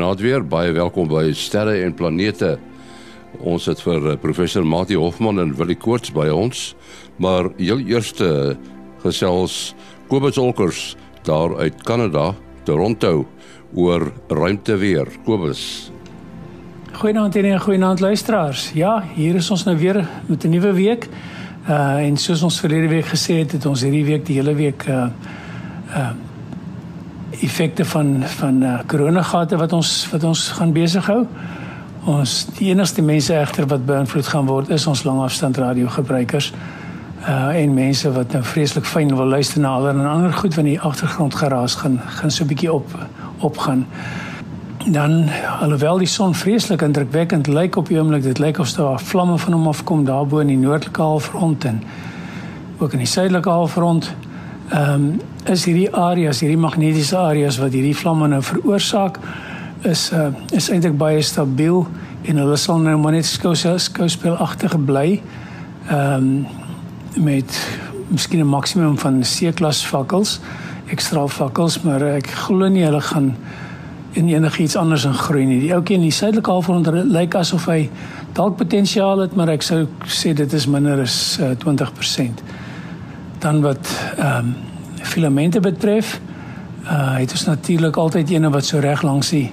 Goeienaand weer. Baie welkom by Sterre en Planete. Ons het vir eh, professor Mati Hofman en Willie Koorts by ons. Maar heel eerste gesels Kobus Olkers daar uit Kanada, Toronto oor ruimteweer. Kobus. Goeienaand en goeienaand luisteraars. Ja, hier is ons nou weer met 'n nuwe week. Uh en soos ons verlede week gesê het, het ons hierdie week die hele week uh uh effekte van van uh, koronagate wat ons wat ons gaan besig hou. Ons die enigste mense egter wat beïnvloed gaan word is ons langafstand radio gebruikers. Uh en mense wat nou vreeslik fyn wil luister na ander en ander goed van die agtergrond geraas gaan gaan so 'n bietjie op opgaan. Dan alhoewel die son vreeslik indrukwekkend lyk op die oomblik, dit lyk of daar vlamme van hom afkom daarbo in die noordelike halfrond en ook in die suidelike halfrond. Ehm um, is hierdie areas, hierdie magnetiese areas wat hierdie vlamme nou veroorsaak, is uh, is eintlik baie stabiel en hulle sal nou maar net skou skouspelagtig bly. Ehm um, met miskien 'n maksimum van C-klas vakkels, ekstra vakkels, maar ek glo nie hulle gaan en enigiets anders in groei nie. Die ouetjie in die suidelike halfrond lyk asof hy dalk potensiaal het, maar ek sou sê dit is minder as uh, 20%. Dan wat ehm um, filamente betref, uh het ons natuurlik altyd ene wat so reg langs die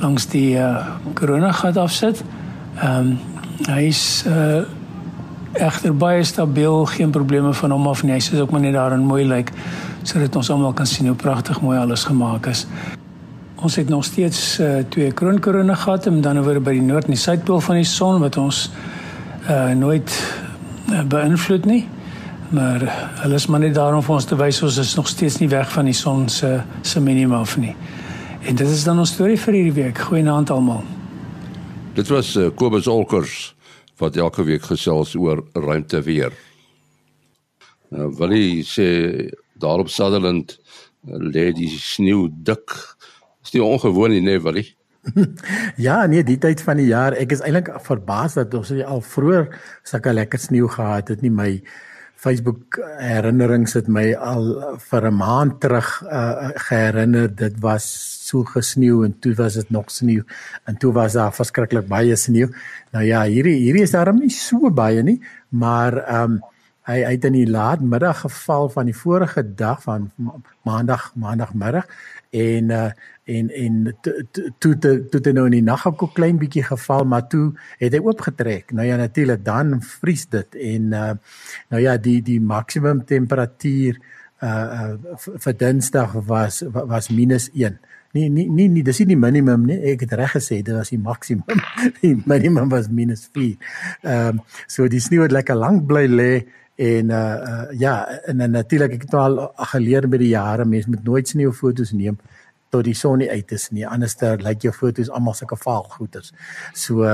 langs die uh korona gat afsit. Ehm um, hy's uh egter baie stabiel, geen probleme van hom af nie. Hy sê ook maar net daarin mooi lyk sodat ons almal kan sien hoe pragtig mooi alles gemaak is. Ons het nog steeds uh, twee kroonkorone gehad en dan oor by die noord en die suidpool van die son wat ons uh nooit uh, beïnvloed nie maar hulle is maar net daarom vir ons te wys ons is nog steeds nie weg van die son se se minimum af nie. En dit is dan ons storie vir hierdie week. Goeienaand almal. Dit was uh, Kobus Olkers wat elke week gesels oor ruimte weer. Nou wil jy sê daar op Sutherland uh, lê die sneeu dik. Is nie ongewoon nie, nee, wil jy? ja, nee, die tyd van die jaar, ek is eintlik verbaas dat ons al vroeër sulke lekker sneeu gehad het, nie my Facebook herinnerings het my al vir 'n maand terug uh, geherinner dit was so gesneeu en toe was dit nog sneeu en toe was daar verskriklik baie sneeu. Nou ja, hierdie hierdie is daarom nie so baie nie, maar ehm um, hy hy het in die laatmiddag geval van die vorige dag van maandag maandagmiddag en uh, en en toe toe toe nou in die nag ook 'n klein bietjie geval maar toe het hy oopgetrek. Nou ja natuurlik dan vries dit en uh, nou ja die die maksimum temperatuur uh, uh vir Dinsdag was was minus 1 nee nee nee nee dis nie die minimum nie. Ek het reg gesê dit was die maksimum. Die minimum was minus 4 ehm um, so die sneeu het lekker lank bly lê en uh, uh ja en, en natuurlik ek het nou al geleer met die jare mense moet nooit sneeufoto's neem tot die son nie uit is nie anderster lyk jou foto's almal sulke vaal goeters so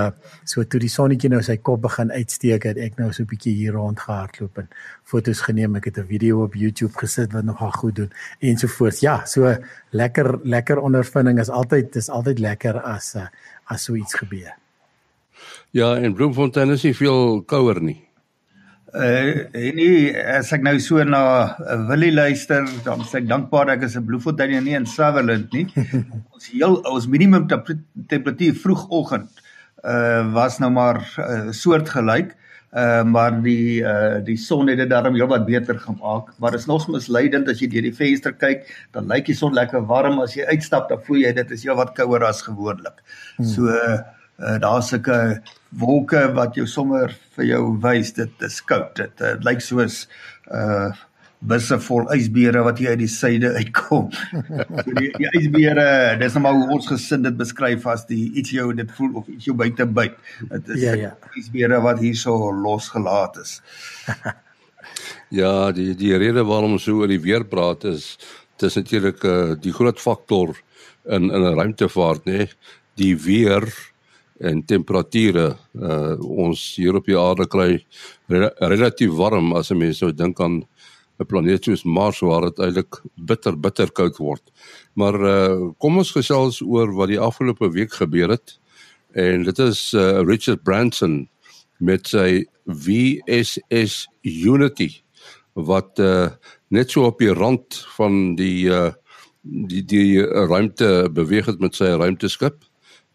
so toe die sonnetjie nou sy kop begin uitsteek het ek nou so 'n bietjie hier rond gehardloop en foto's geneem. Ek het 'n video op YouTube gesit wat nogal goed doen ensovoorts ja so lekker lekker ondervinding is altyd is altyd lekker as as so iets gebeur. Ja en Bloemfontein is nie veel kouer nie Uh en nie as ek nou so na uh, Willie luister, dan sê ek dankbaar dat ek is in Bloemfontein en nie in Sutherland nie. ons heel ons minimum temperatuur vroegoggend uh was nou maar uh, soortgelyk. Uh maar die uh die son het dit darm heelwat beter gemaak. Maar dit is nog misleidend as jy deur die venster kyk, dan lyk die son lekker warm as jy uitstap, dan voel jy dit is heelwat kouer as gewoonlik. Hmm. So uh, uh, daar's sulke wolke wat jou sommer vir jou wys dit is koud. Dit uh, lyk soos uh busse vol ysbeere wat hier uit die suide uitkom. so die, die ysbeere, dis nou maar hoe ons gesin dit beskryf as die iets jou dit voel of iets jou buite byt. Dit is ja, ja. ysbeere wat hierso losgelaat is. ja, die die rede waarom ons so oor die weer praat is dis natuurlik uh, die groot faktor in in 'n ruimtevaart nê, nee? die weer en temperature uh ons hier op die aarde kry re relatief warm as 'n mens nou dink aan 'n planeet soos Mars waar dit eintlik bitter bitter koud word. Maar uh kom ons gesels oor wat die afgelope week gebeur het. En dit is uh Richard Branson met sy VSS Unity wat uh net so op die rand van die uh die die ruimte beweeg het met sy ruimteskip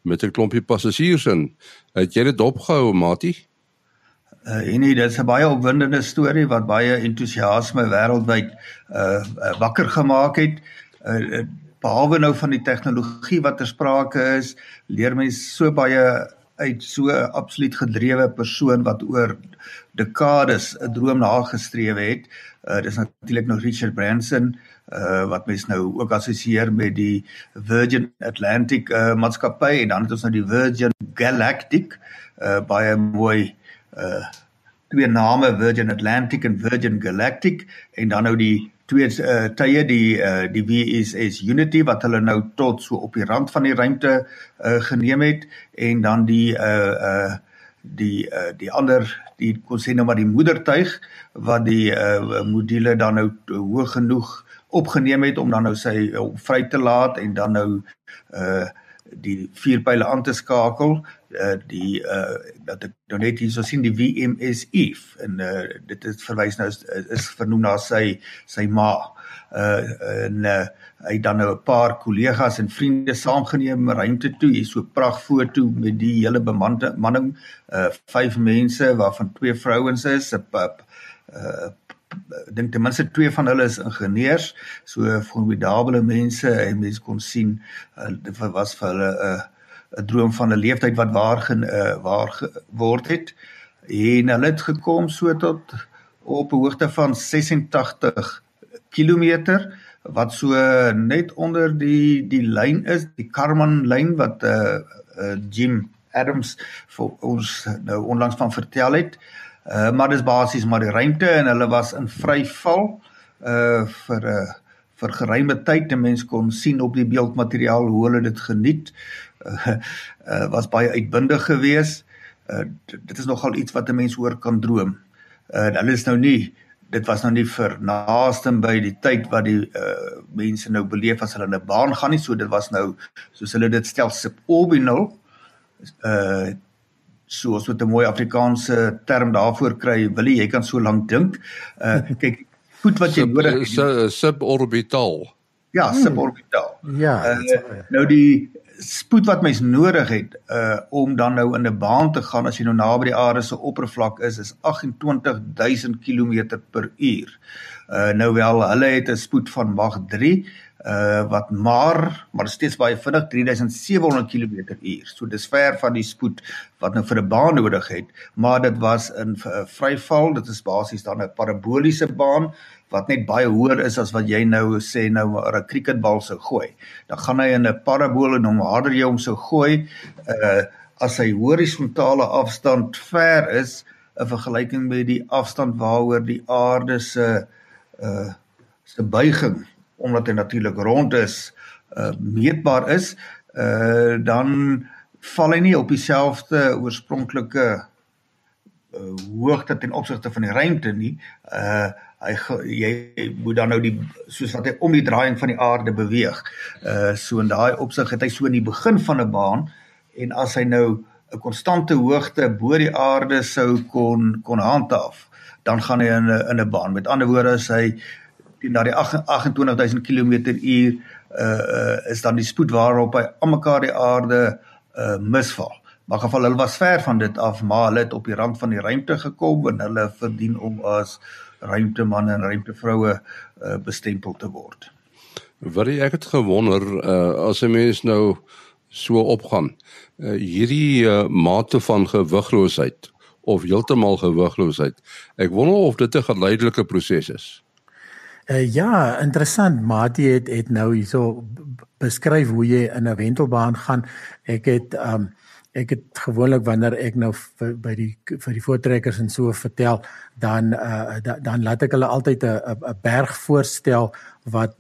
met 'n klompie passasiers in. Het jy dit opgehou, Matie? Uh, en dit is 'n baie opwindende storie wat baie entoesiasme wêreldwyd uh, uh wakker gemaak het. Uh, behalwe nou van die tegnologie wat ter sprake is, leer mense so baie uit so 'n absoluut gedrewe persoon wat oor dekades 'n droom nagestreef het. Uh dis natuurlik nog Richard Branson uh wat mens nou ook assosieer met die Virgin Atlantic uh maatskappy en dan het ons nou die Virgin Galactic. Uh baie mooi uh twee name Virgin Atlantic en Virgin Galactic. En dan nou die twee uh, tye die uh, die VSS Unity wat hulle nou tot so op die rand van die ruimte uh, geneem het. En dan die uh uh die uh die ander die kon sê nou maar die moedertuig wat die uh module dan nou hoog genoeg opgeneem het om dan nou sy uh, vry te laat en dan nou uh die vier pile aan te skakel. Uh, die uh, dat ek nou net hierso sien die WMS Eve en uh, dit is verwys nou is, is vernoem na sy sy ma. Uh, en uh, hy dan nou 'n paar kollegas en vriende saamgeneem ruimte toe hier so pragt foto met die hele bemande manning uh, vyf mense waarvan twee vrouens is 'n uh, dink ten minste twee van hulle is ingenieurs, so formidable mense en mense kon sien uh, dit was vir hulle 'n uh, 'n droom van 'n leeftyd wat waar gen, uh, waar geword het en hulle het gekom so tot op 'n hoogte van 86 km wat so net onder die die lyn is, die Karman lyn wat uh, uh Jim Adams vir ons nou onlangs van vertel het. Uh Uh maar dis basies maar die ruimte en hulle was in vry val uh vir 'n uh, vir geruime tyd. Die mens kon sien op die beeldmateriaal hoe hulle dit geniet. Uh, uh was baie uitbundig geweest. Uh dit is nogal iets wat 'n mens hoor kan droom. Uh hulle is nou nie dit was nou nie vir naaste by die tyd wat die uh mense nou beleef as hulle in 'n baan gaan nie. So dit was nou soos hulle dit stel suborbital uh so as wat 'n mooi Afrikaanse term daarvoor kry, wil jy kan so lank dink. Uh kyk, goed wat jy nodig het. Sub, suborbital. Ja, suborbital. Ja. Uh, nou die spoed wat mens nodig het uh om dan nou in 'n baan te gaan as jy nou naby die aarde se oppervlak is, is 28000 km per uur. Uh nou wel, hulle het 'n spoed van Mach 3 uh wat maar maar steeds baie vinnig 3700 km/h. So dis ver van die spoed wat nou vir 'n baan nodig het, maar dit was in uh, vryval, dit is basies dan 'n paraboliese baan wat net baie hoër is as wat jy nou sê nou 'n cricketbal sou gooi. Dan gaan hy in 'n parabool en hom harder jy hom sou gooi, uh as hy horisontale afstand ver is in vergelyking met die afstand waaroor die aarde se uh se buiging omdat hy natuurlik rond is, uh meetbaar is, uh dan val hy nie op dieselfde oorspronklike uh hoogte ten opsigte van die ruimte nie. Uh hy jy moet dan nou die soos wat hy om die draaiing van die aarde beweeg. Uh so in daai opsig het hy so in die begin van 'n baan en as hy nou 'n konstante hoogte bo die aarde sou kon kon handhaaf, dan gaan hy in 'n in 'n baan. Met ander woorde as hy na die 28000 km/h uh, uh is dan die spoed waarop hy almekaar die aarde uh misval. Maar geval hulle was ver van dit af, maar hulle het op die rand van die ruimte gekom en hulle verdien om as ruimtemanne en ruimtevroue uh bestempel te word. Wat ek het gewonder uh as 'n mens nou so opgaan, uh hierdie uh, mate van gewigloosheid of heeltemal gewigloosheid. Ek wonder of dit 'n geleidelike proses is. Uh, ja, interessant. Mati het het nou hierso beskryf hoe jy in 'n wentelbaan gaan. Ek het um ek het gewoonlik wanneer ek nou by die vir die voortrekkers en so vertel, dan uh da, dan laat ek hulle altyd 'n 'n berg voorstel wat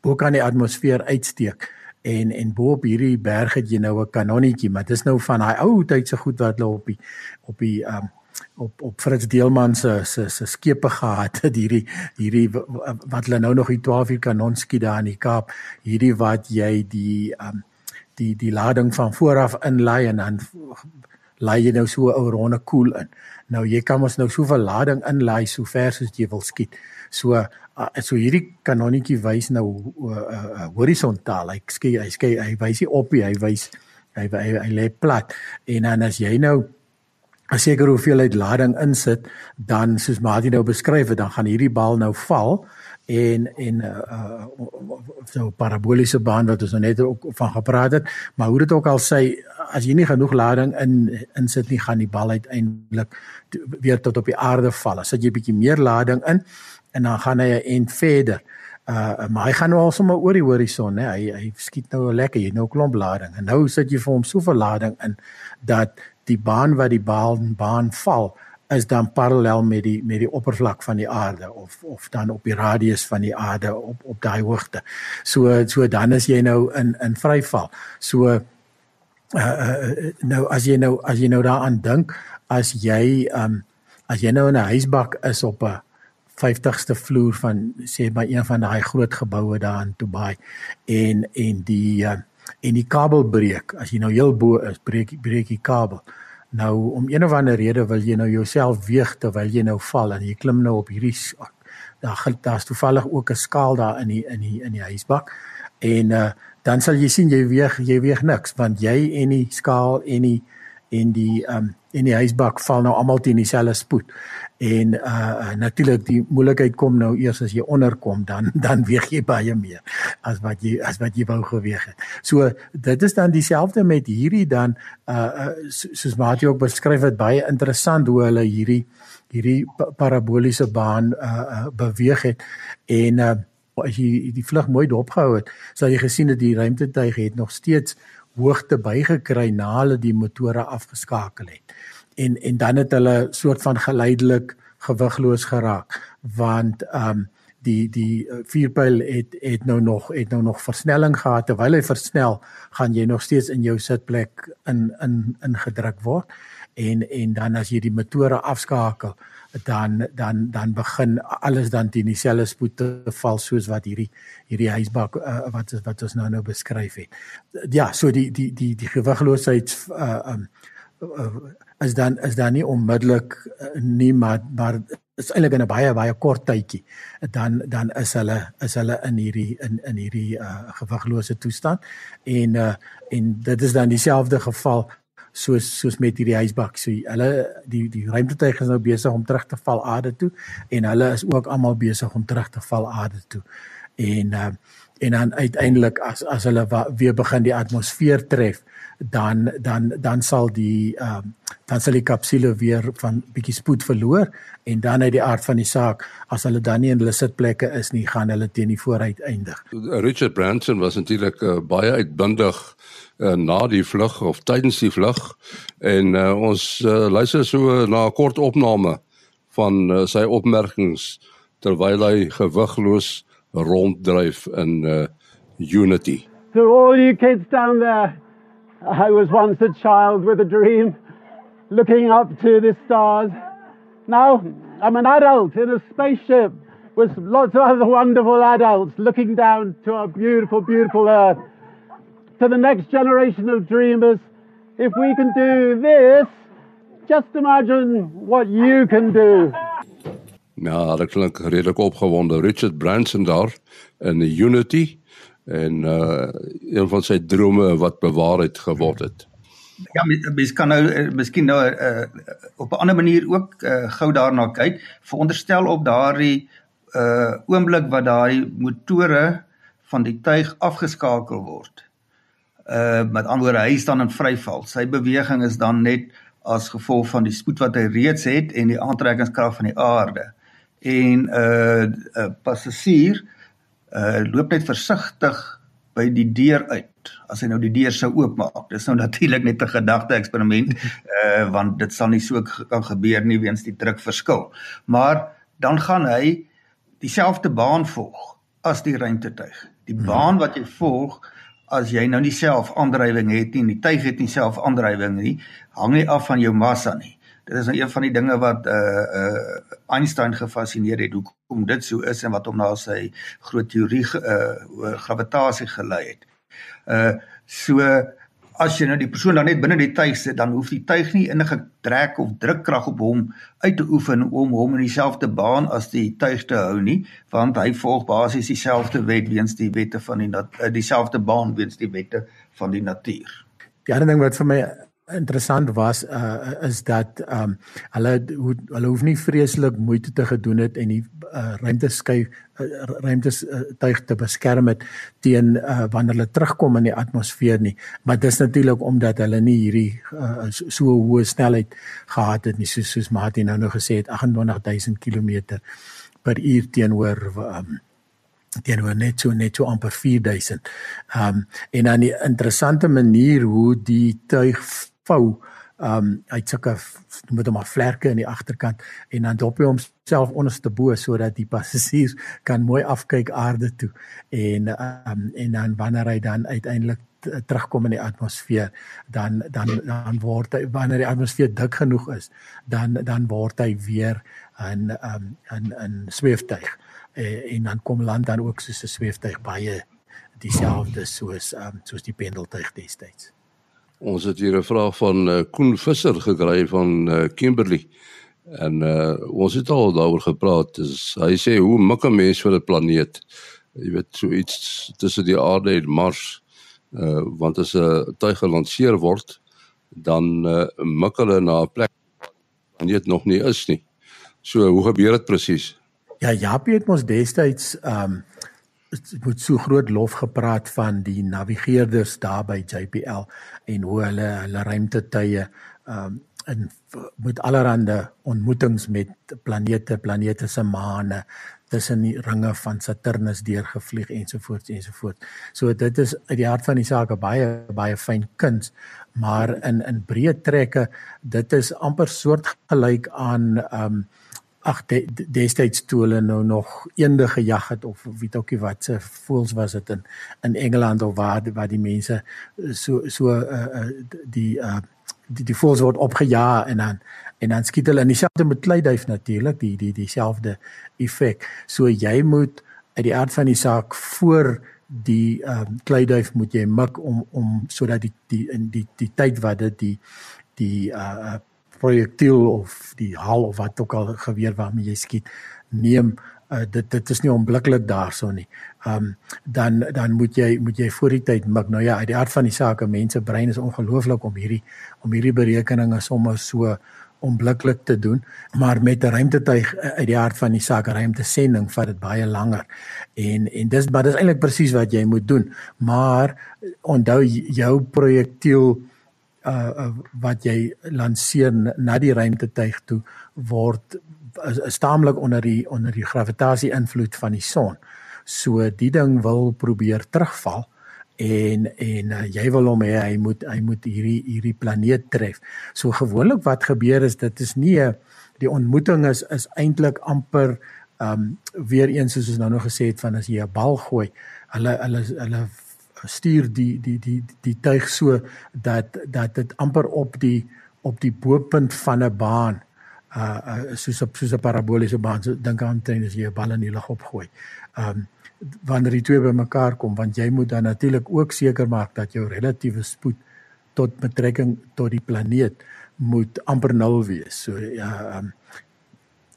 bo kan die atmosfeer uitsteek. En en bo op hierdie berg het jy nou 'n kanonnetjie, maar dit is nou van daai ou tyd se goed wat hulle op die op die um op op Fritz Deelman se se se skepe gehad het hierdie hierdie wat hulle nou nog die 12 uur kanon skiet daar in die Kaap hierdie wat jy die um die die lading van vooraf inlei en dan laai jy nou so 'n ou ronde koel in. Nou jy kan mos nou soveel lading inlaai so ver soos jy wil skiet. So uh, so hierdie kanonnetjie wys nou uh, uh, horisontaal. Hy skei hy skei hy wys nie op nie, hy wys hy hy, hy lê plat. En dan as jy nou 'n sekere hoeveelheid lading insit, dan soos Martin nou beskryf het, dan gaan hierdie bal nou val en en uh, uh so paraboliese baan wat ons nou net ook van gepraat het, maar hoe dit ook al sê, as jy nie genoeg lading in insit nie, gaan die bal uiteindelik weer tot op die aarde val. As jy 'n bietjie meer lading in en dan gaan hy 'n end verder. Uh maar hy gaan nou al sommer oor die horison, hè. Hy hy skiet nou lekker, jy nou klomp lading. En nou sit jy vir hom soveel lading in dat die baan wat die bal baan val is dan parallel met die met die oppervlak van die aarde of of dan op die radius van die aarde op op daai hoogte. So so dan is jy nou in in vryval. So uh, uh nou as jy nou as jy nou daaraan dink as jy um as jy nou in 'n huisbak is op 'n 50ste vloer van sê by een van daai groot geboue daar in Dubai en en die uh, en die kabel breek as jy nou heel bo is breek breek die kabel Nou om een of ander rede wil jy nou jouself weeg terwyl jy nou val en jy klim nou op hierdie daar daar's toevallig ook 'n skaal daar in die in die in die huisbak. En uh dan sal jy sien jy weeg jy weeg niks want jy en die skaal en die en die um en die huisbak val nou almal teen dieselfde spoed. En uh natuurlik die moeilikheid kom nou eers as jy onderkom dan dan weeg jy baie meer as wat jy as wat jy wou geweeg het. So dit is dan dieselfde met hierdie dan uh, uh soos Matie ook beskryf het baie interessant hoe hulle hierdie hierdie paraboliese baan uh, uh beweeg het en uh as jy die vlug mooi dopgehou het, sal jy gesien dat die ruimtetuig het nog steeds hoogte bygekry na hulle die motore afgeskakel het. En en dan het hulle soort van geleidelik gewigloos geraak want ehm um, die die eh, vuurpyl het het nou nog het nou nog versnelling gehad terwyl hy versnel gaan jy nog steeds in jou sitplek in in ingedruk word en en dan as jy die motore afskakel dan dan dan begin alles dan teen dieselfde spoed te val soos wat hierdie hierdie huisbak uh, wat wat ons nou nou beskryf het. Ja, so die die die die gewigloosheid uh um uh, is dan is dan nie onmiddellik uh, nie maar maar is eintlik in 'n baie baie kort tydjie dan dan is hulle is hulle in hierdie in in hierdie uh gewiglose toestand en uh en dit is dan dieselfde geval soos soos met hierdie huisbak. So hulle die die ruimtetuig is nou besig om terug te val aarde toe en hulle is ook almal besig om terug te val aarde toe. En uh, en dan uiteindelik as as hulle weer begin die atmosfeer tref, dan dan dan sal die ehm um, dan sal die kapsule weer van bietjie spoed verloor en dan uit die aard van die saak as hulle dan nie in hulle sitplekke is nie gaan hulle teen die vooruit eindig. Richard Branson was natuurlik uh, baie uitbundig uh, na die vlug of tydens die vlug en uh, ons uh, luister so na 'n kort opname van uh, sy opmerkings terwyl hy gewigloos ronddryf in uh, Unity. So all you kids down there I was once a child with a dream, looking up to the stars. Now I'm an adult in a spaceship with lots of other wonderful adults looking down to our beautiful, beautiful Earth. To the next generation of dreamers, if we can do this, just imagine what you can do. Ja, dat klink redelik opgewonde. Richard Branson daar in Unity en uh een van sy drome wat bewaarheid geword het. Ja, mens kan nou uh, miskien nou uh, op 'n ander manier ook uh, gou daarna kyk. Veronderstel op daardie uh oomblik wat daai motore van die tuig afgeskakel word. Uh met ander woorde, hy staan in vryval. Sy beweging is dan net as gevolg van die spoed wat hy reeds het en die aantrekkingskrag van die aarde. En 'n uh, 'n passasier uh uh loop net versigtig by die deur uit as hy nou die deur sou oopmaak. Dis nou natuurlik net 'n gedagte eksperiment uh want dit sal nie so kan gebeur nie weens die drukverskil. Maar dan gaan hy dieselfde baan volg as die ruimtetuig. Die hmm. baan wat jy volg as jy nou nie self aandrywing het nie, die tuig het nie self aandrywing nie, hang nie af van jou massa nie. Dit is nou een van die dinge wat uh uh Einstein gefassineer het hoekom dit so is en wat hom na sy groot teorie uh oor gravitasie gelei het. Uh so as jy nou die persoon dan net binne die tuig sit, dan hoef die tuig nie enige trek of drukkrag op hom uit te oefen om hom in dieselfde baan as die tuig te hou nie, want hy volg basies dieselfde wet weens die wette van die eh, dieselfde baan weens die wette van die natuur. Die ander ding wat vir my interessant was uh, is dat um, hulle hoe, hulle hoef nie vreeslik moeite te gedoen het en die uh, ruimteskyf uh, ruimtes uh, tuig te beskerm het teen uh, wanneer hulle terugkom in die atmosfeer nie maar dis natuurlik omdat hulle nie hierdie uh, so, so hoë snelheid gehad het nie soos soos Martin nou nou gesê het 28000 km per uur teenoor um, teenoor net so net so amper 4000. Ehm um, en dan die interessante manier hoe die tuig vou. Um uit sulke met hom 'n vlerke in die agterkant en dan dop hy homself onderste bo sodat die passasiers kan mooi afkyk aarde toe. En um en dan wanneer hy dan uiteindelik terugkom in die atmosfeer dan dan dan word hy wanneer die atmosfeer dik genoeg is dan dan word hy weer 'n um 'n 'n sweeftuig eh, en dan kom land dan ook soos 'n sweeftuig baie dieselfde soos um soos die pendeltuig destyds. Ons het hier 'n vraag van uh, Koen Visser gekry van uh, Kimberley. En uh, ons het al daaroor gepraat. Dis hy sê hoe mik 'n mens vir 'n planeet? Jy weet so iets tussen die aarde en Mars. Uh want as 'n tuig gelanseer word, dan uh, mik hulle na 'n plek die planeet nog nie is nie. So hoe gebeur dit presies? Ja, Japie het ons destyds um dit word so groot lof gepraat van die navigeerders daar by JPL en hoe hulle hulle ruimtetuie um in met allerlei ontmoetings met planete, planete se maane tussen die ringe van Saturnus deurgevlieg ensovoorts ensovoorts. So dit is uit die hart van die saak 'n baie baie fyn kuns, maar in in breë trekke dit is amper soortgelyk aan um ag de, destyds toe hulle nou nog eende gejag het of weet ookie wat se voels was dit in in Engeland of waar waar die mense so so uh, uh, die uh, die die voels word opgejaag en dan en dan skiet hulle in dieselfde met kleiduif natuurlik die die dieselfde effek so jy moet uit die aard van die saak voor die ehm um, kleiduif moet jy mik om om sodat die die in die die tyd wat dit die die uh projektiel of die haal of wat ook al geweer waarmee jy skiet neem uh, dit dit is nie onmiddellik daarso nie. Ehm um, dan dan moet jy moet jy voor die tyd mik. Nou ja, uit die aard van die saak, mense brein is ongelooflik om hierdie om hierdie berekeninge sommer so onmiddellik te doen, maar met 'n ruimtetuig uh, uit die aard van die saak, ruimtesending vat dit baie langer. En en dis maar dis eintlik presies wat jy moet doen. Maar onthou jou projektiel uh, wat jy lanseer na die ruimtetuig toe word is, is taamlik onder die onder die gravitasie invloed van die son. So die ding wil probeer terugval en en uh, jy wil hom hê hy moet hy moet hierdie hierdie planeet tref. So gewoonlik wat gebeur is dit is nie die ontmoeting is is eintlik amper um weer eens soos ons nou nog gesê het van as jy 'n bal gooi, hulle hulle hulle stuur die die die die tuig so dat dat dit amper op die op die bo-punt van 'n baan uh, uh soos op soos 'n paraboliese baan so dink aan teen as jy 'n bal in die lug opgooi. Um wanneer die twee bymekaar kom want jy moet dan natuurlik ook seker maak dat jou relatiewe spoed tot betrekking tot die planeet moet amper nul wees. So ja um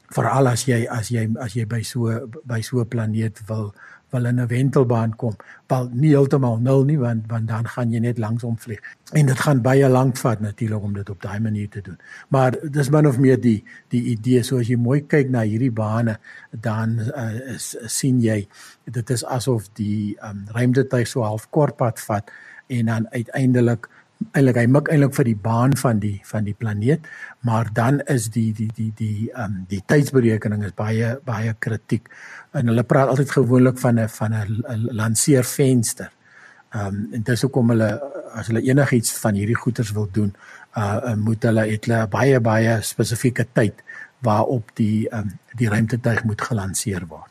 veral as jy as jy as jy by so by so 'n planeet wil wil in 'n wentelbaan kom. Wel nie heeltemal nul nie want want dan gaan jy net langsom vlieg. En dit gaan baie lank vat natuurlik om dit op daai manier te doen. Maar dis min of meer die die idee so as jy mooi kyk na hierdie bane dan uh, is, sien jy dit is asof die um, ruimtetuig so half kort pad vat en dan uiteindelik eintlik hy mik eintlik vir die baan van die van die planeet, maar dan is die die die die ehm um, die tydsberekening is baie baie kritiek. En hulle praat altyd gewoonlik van 'n van 'n lanseervenster. Ehm um, en dis hoekom hulle as hulle enigiets van hierdie goeters wil doen, uh moet hulle het hulle baie baie spesifieke tyd waarop die ehm um, die ruimtetuig moet gelanseer word.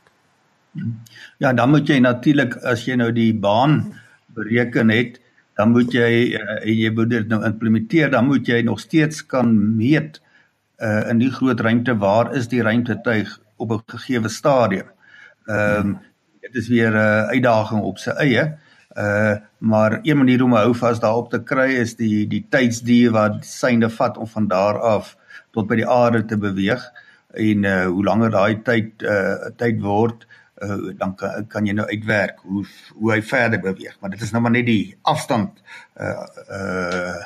Ja, dan moet jy natuurlik as jy nou die baan bereken het, dan moet jy uh, jy moet dit nou implementeer, dan moet jy nog steeds kan meet uh in die groot ruimte waar is die ruimtetuig op 'n gegeewe stadium. Ehm um, dit is weer 'n uh, uitdaging op sy eie. Uh maar een manier om 'n houvas daarop te kry is die die tydsduur wat syne vat om van daar af tot by die aarde te beweeg en uh hoe langer daai tyd uh tyd word uh dan kan, kan jy nou uitwerk hoe hoe hy verder beweeg. Maar dit is nou maar net die afstand uh uh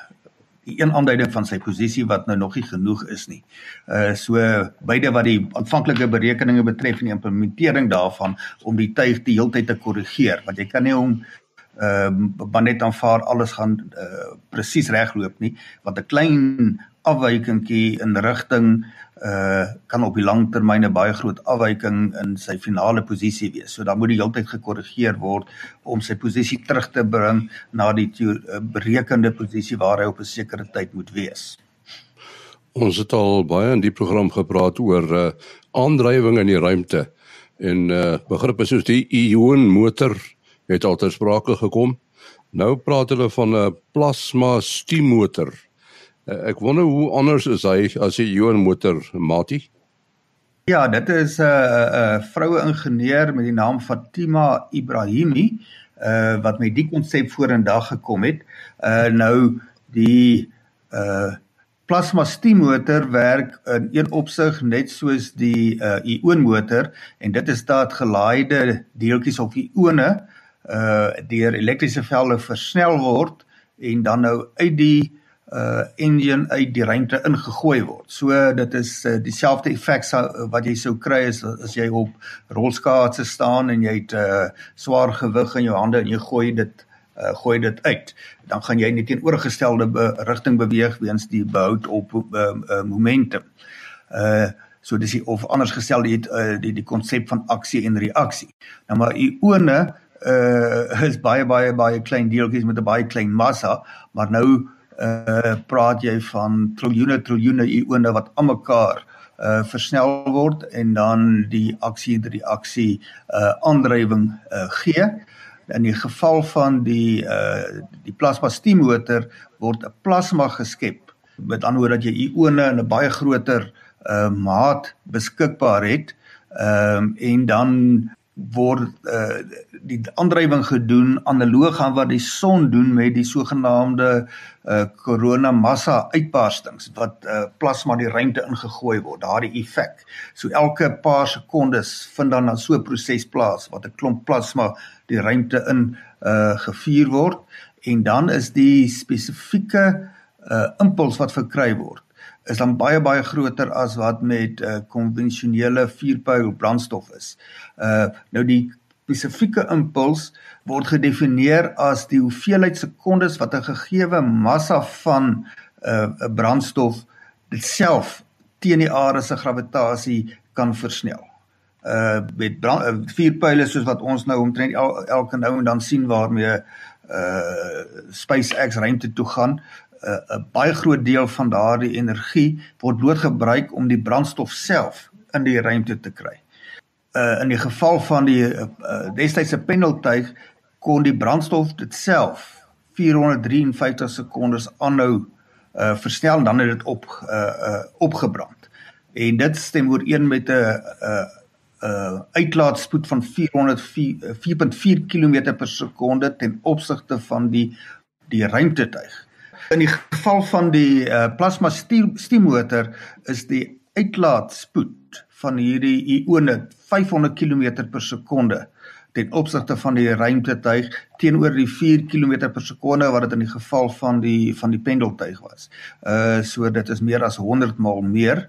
die een aanduiding van sy posisie wat nou nog nie genoeg is nie. Uh so beide wat die aanvanklike berekeninge betref en die implementering daarvan om die tuig die heeltyd te korrigeer. Want jy kan nie hom uh, net aanvaar alles gaan uh, presies regloop nie. Want 'n klein afwykingkie in rigting uh kan op die lang termyn 'n baie groot afwyking in sy finale posisie wees. So dan moet die heeltyd gekorrigeer word om sy posisie terug te bring na die uh, berekende posisie waar hy op 'n sekere tyd moet wees. Ons het al baie in die program gepraat oor uh aandrywing in die ruimte en uh begrippe soos die ion motor het al ter sprake gekom. Nou praat hulle van 'n plasma stiemotor. Uh, ek wonder hoe anders is hy as 'n ion motor, Mati? Ja, dit is 'n uh, 'n uh, vroue ingenieur met die naam Fatima Ibrahimi uh wat met die konsep vorendag gekom het. Uh nou die uh plasma stiemotor werk in een opsig net soos die uh ionmotor en dit is dat gelaaide deeltjies of ione uh deur elektriese velde versnel word en dan nou uit die uh engine uit die ruimte ingegooi word. So dit is uh, dieselfde effek sou wat jy sou kry as as jy op rolskaatse staan en jy het uh, swaar gewig in jou hande en jy gooi dit uh gooi dit uit. Dan gaan jy in oorgestelde be rigting beweeg weens die behoud op uh, uh, momentum. Uh so dis of anders gestel jy het uh, die die konsep van aksie en reaksie. Nou maar ione uh is baie baie baie klein deeltjies met 'n baie klein massa, maar nou uh praat jy van triljoene triljoene ione wat almekaar uh versnel word en dan die aksie en reaksie uh aandrywing uh gee. In die geval van die uh die plasma stiemotor word 'n plasma geskep. Met ander woorde dat jy ione in 'n baie groter uh maat beskikbaar het. Ehm um, en dan word uh, die aandrywing gedoen analoog aan wat die son doen met die sogenaamde uh, korona massa uitbarstings wat uh, plasma die ruimte ingegooi word daardie effek. So elke paar sekondes vind dan dan so 'n proses plaas wat 'n klomp plasma die ruimte in uh, gevuur word en dan is die spesifieke uh, impuls wat verkry word is dan baie baie groter as wat met uh, konvensionele vierpyl brandstof is. Uh nou die spesifieke impuls word gedefinieer as die hoeveelheid sekondes wat 'n gegeewe massa van 'n uh, brandstof self teen die aarde se gravitasie kan versnel. Uh met brand, uh, vierpyle soos wat ons nou omtrent el, elke nou en dan sien waarmee uh SpaceX ruimte toe gaan, 'n baie groot deel van daardie energie word bloot gebruik om die brandstof self in die ruimte te kry. Uh in die geval van die uh, destydse pendeltuig kon die brandstof dit self 453 sekondes aanhou uh versnel dan het dit op uh, uh opgebrand. En dit stem ooreen met 'n uh uh uitlaatspoed van 404.4 km per sekonde ten opsigte van die die ruimtetuig. In die geval van die uh, plasma stiemotor is die uitlaatspoed van hierdie ione 500 km per sekonde ten opsigte van die ruimtetuig teenoor die 4 km per sekonde wat dit in die geval van die van die pendeltuig was. Uh so dit is meer as 100 maal meer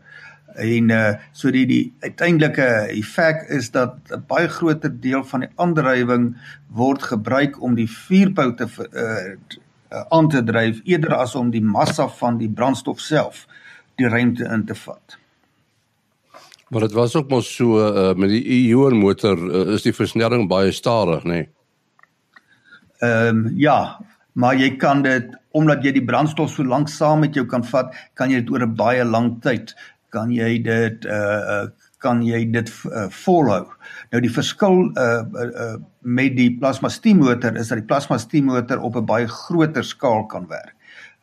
en uh so die die uiteindelike effek is dat 'n baie groter deel van die aandrywing word gebruik om die vuurpyl te uh uh, aan te dryf eerder as om die massa van die brandstof self die ruimte in te vat. Maar dit was ook mos so uh, met die ion motor uh, is die versnelling baie stadig, nê? Nee? Ehm um, ja, maar jy kan dit omdat jy die brandstof so lank saam met jou kan vat, kan jy dit oor 'n baie lang tyd kan jy dit uh, uh kan jy dit uh, volhou. Nou die verskil uh, uh met die plasma stiemotor is dat die plasma stiemotor op 'n baie groter skaal kan werk.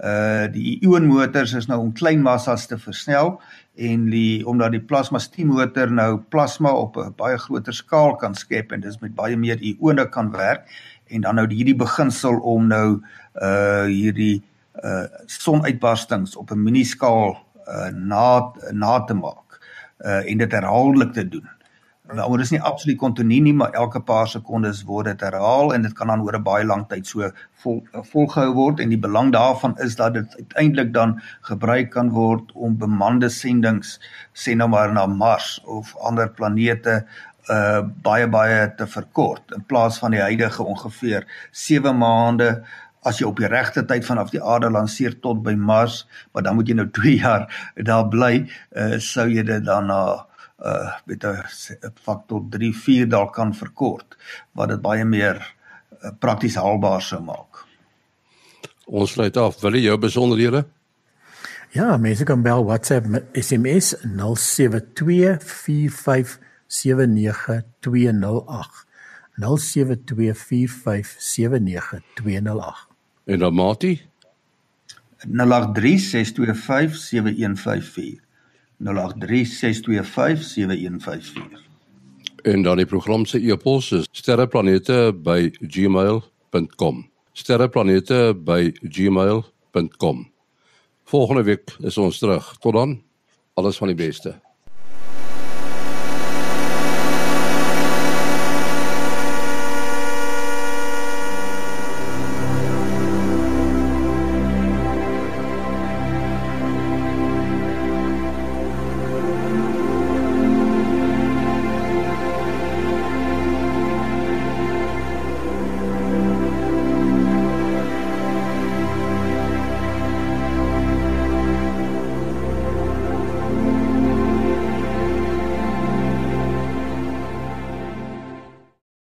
Uh die ionmotors is nou om klein massas te versnel en die omdat die plasma stiemotor nou plasma op 'n baie groter skaal kan skep en dis met baie meer ione kan werk en dan nou hierdie beginsel om nou uh hierdie uh sonuitbarstings op 'n miniskaal uh na na te maak uh en dit herhaaldelik te doen. Nou is nie absoluut kontinu nie, maar elke paar sekondes word dit herhaal en dit kan dan oor 'n baie lang tyd so vol, volgehou word en die belang daarvan is dat dit uiteindelik dan gebruik kan word om bemande sendinge sê nou maar na Mars of ander planete uh baie baie te verkort in plaas van die huidige ongeveer 7 maande as jy op die regte tyd vanaf die aarde lanseer tot by Mars, maar dan moet jy nou 2 jaar daar bly, uh sou jy dit dan na uh, met 'n faktor 3 4 dalk kan verkort wat dit baie meer uh, prakties haalbaar sou maak. Ons sluit af. Wil jy jou besonderhede? Ja, mense kan bel WhatsApp met SMS 0724579208. 0724579208. En dan Mati 0836257154. 0836257154. En dan die program se e-pos is sterreplanete@gmail.com. sterreplanete@gmail.com. Volgende week is ons terug. Tot dan. Alles van die beste.